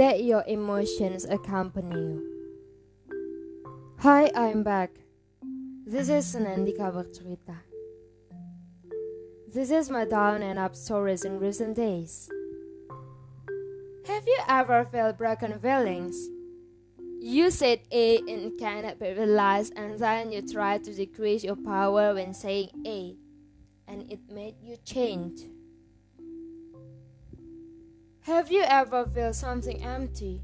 Let your emotions accompany you. Hi, I'm back. This is Nandika Bercerita. This is my down and up stories in recent days. Have you ever felt broken feelings? You said A and cannot be realized, and then you try to decrease your power when saying A, and it made you change. Have you ever felt something empty?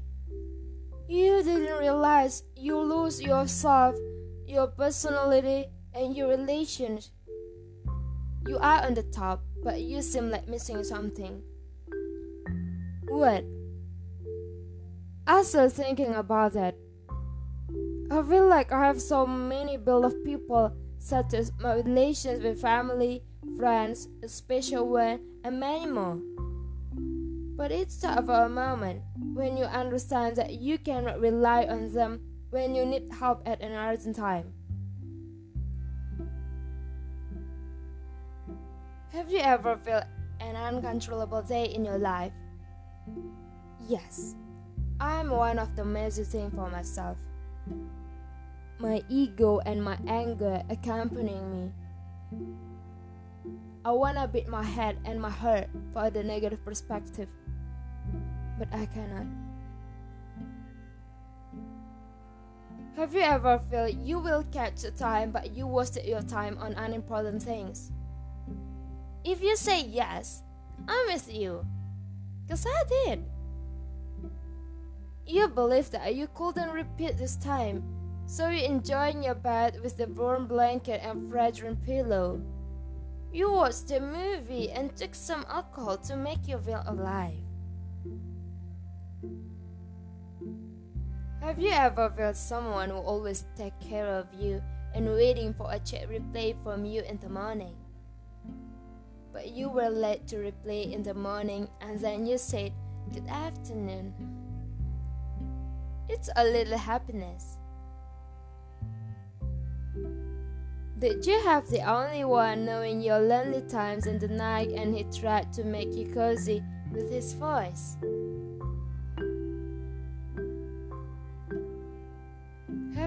You didn't realize you lose yourself, your personality, and your relations. You are on the top, but you seem like missing something. What? I still thinking about that. I feel like I have so many beloved people, such as my relations with family, friends, special one, and many more. But it's tough for a moment when you understand that you cannot rely on them when you need help at an urgent time. Have you ever felt an uncontrollable day in your life? Yes, I'm one of the major things for myself. My ego and my anger accompanying me. I wanna beat my head and my heart for the negative perspective but I cannot. Have you ever felt you will catch the time but you wasted your time on unimportant things? If you say yes, I'm with you. Cause I did. You believe that you couldn't repeat this time, so you enjoying your bed with the warm blanket and fragrant pillow. You watched the movie and took some alcohol to make you feel alive. Have you ever felt someone who always take care of you and waiting for a chat replay from you in the morning? But you were late to reply in the morning and then you said good afternoon. It's a little happiness. Did you have the only one knowing your lonely times in the night and he tried to make you cozy with his voice?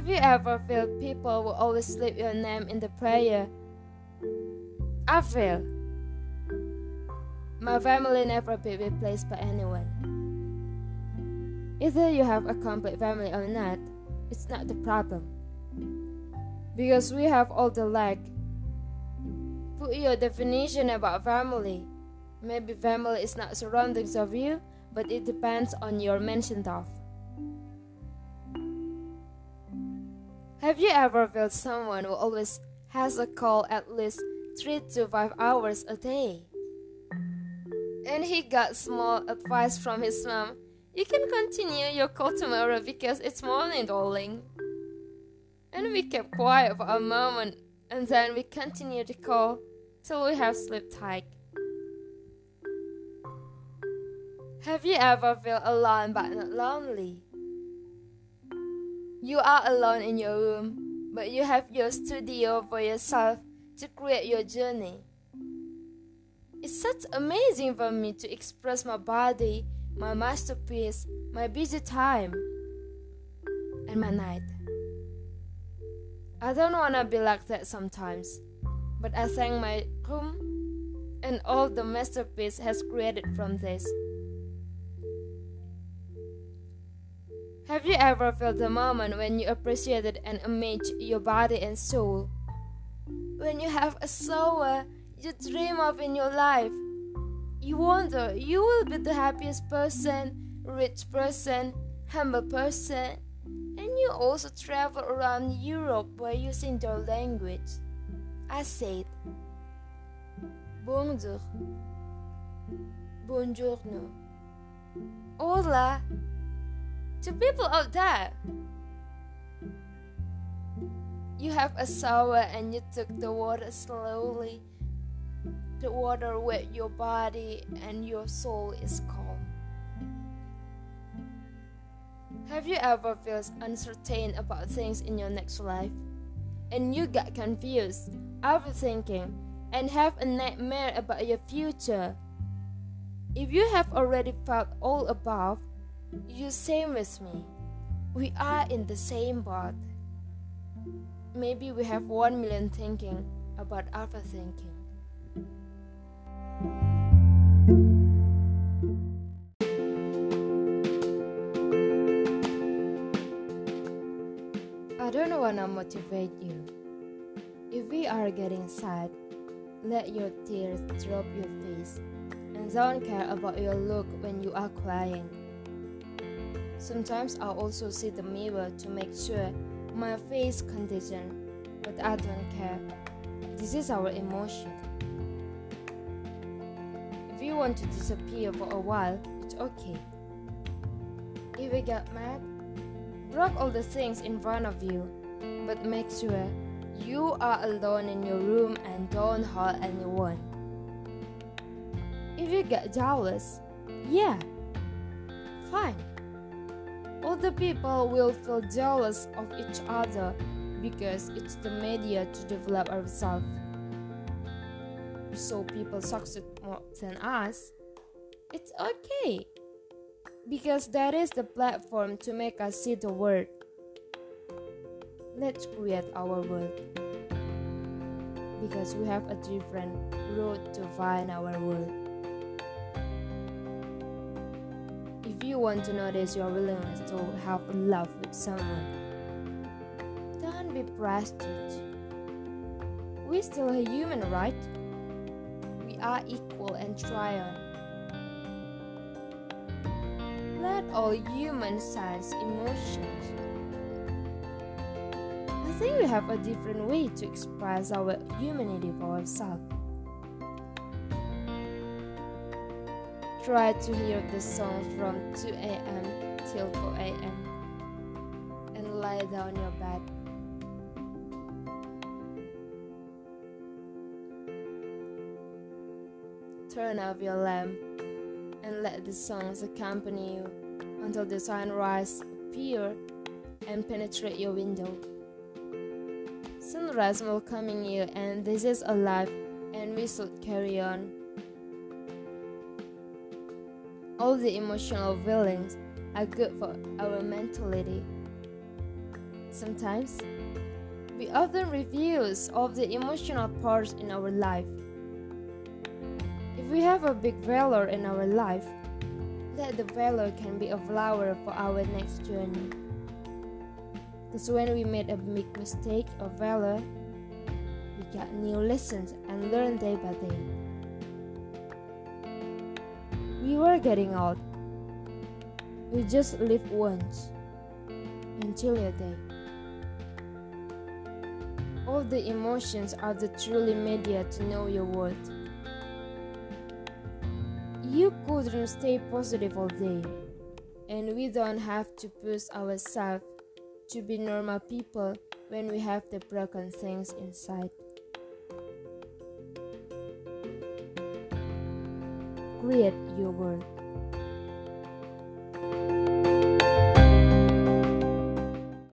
Have you ever felt people will always slip your name in the prayer? I feel. My family never be replaced by anyone. Either you have a complete family or not, it's not the problem. Because we have all the lack. Put your definition about family. Maybe family is not surroundings of you, but it depends on your mention of. Have you ever felt someone who always has a call at least 3 to 5 hours a day? And he got small advice from his mom. You can continue your call tomorrow because it's morning, darling. And we kept quiet for a moment and then we continued the call till we have slept tight. Have you ever felt alone but not lonely? You are alone in your room, but you have your studio for yourself to create your journey. It's such amazing for me to express my body, my masterpiece, my busy time, and my night. I don't wanna be like that sometimes, but I thank my room and all the masterpiece has created from this. Have you ever felt the moment when you appreciated and amazed your body and soul? When you have a soul you dream of in your life, you wonder you will be the happiest person, rich person, humble person, and you also travel around Europe by using their language. I said, Bonjour, Buongiorno, Hola to people out there. You have a shower and you took the water slowly. The water wet your body and your soul is calm. Have you ever felt uncertain about things in your next life? And you got confused, overthinking, and have a nightmare about your future? If you have already felt all above, You same with me. We are in the same boat. Maybe we have one million thinking about overthinking. I don't wanna motivate you. If we are getting sad, let your tears drop your face and don't care about your look when you are crying. Sometimes I also see the mirror to make sure my face condition, but I don't care. This is our emotion. If you want to disappear for a while, it's okay. If you get mad, block all the things in front of you, but make sure you are alone in your room and don't hurt anyone. If you get jealous, yeah, fine. All the people will feel jealous of each other because it's the media to develop ourselves. So people succeed more than us. It's okay because that is the platform to make us see the world. Let's create our world because we have a different road to find our world. Want to notice your willingness to have love with someone, don't be prestige. We're still a human, right? We are equal and try on. Let all humans sense emotions. I think we have a different way to express our humanity for ourselves. Try to hear the song from 2 a.m. till 4 a.m. and lie down your bed. Turn off your lamp and let the songs accompany you until the sunrise appear and penetrate your window. Sunrise will come in you and this is alive and we should carry on. All the emotional feelings are good for our mentality. Sometimes, we often refuse of the emotional parts in our life. If we have a big valor in our life, that the valor can be a flower for our next journey. Because when we made a big mistake or valor, we got new lessons and learn day by day. We are getting old. We just live once until your day. All the emotions are the truly media to know your worth. You couldn't stay positive all day, and we don't have to push ourselves to be normal people when we have the broken things inside. Create your world.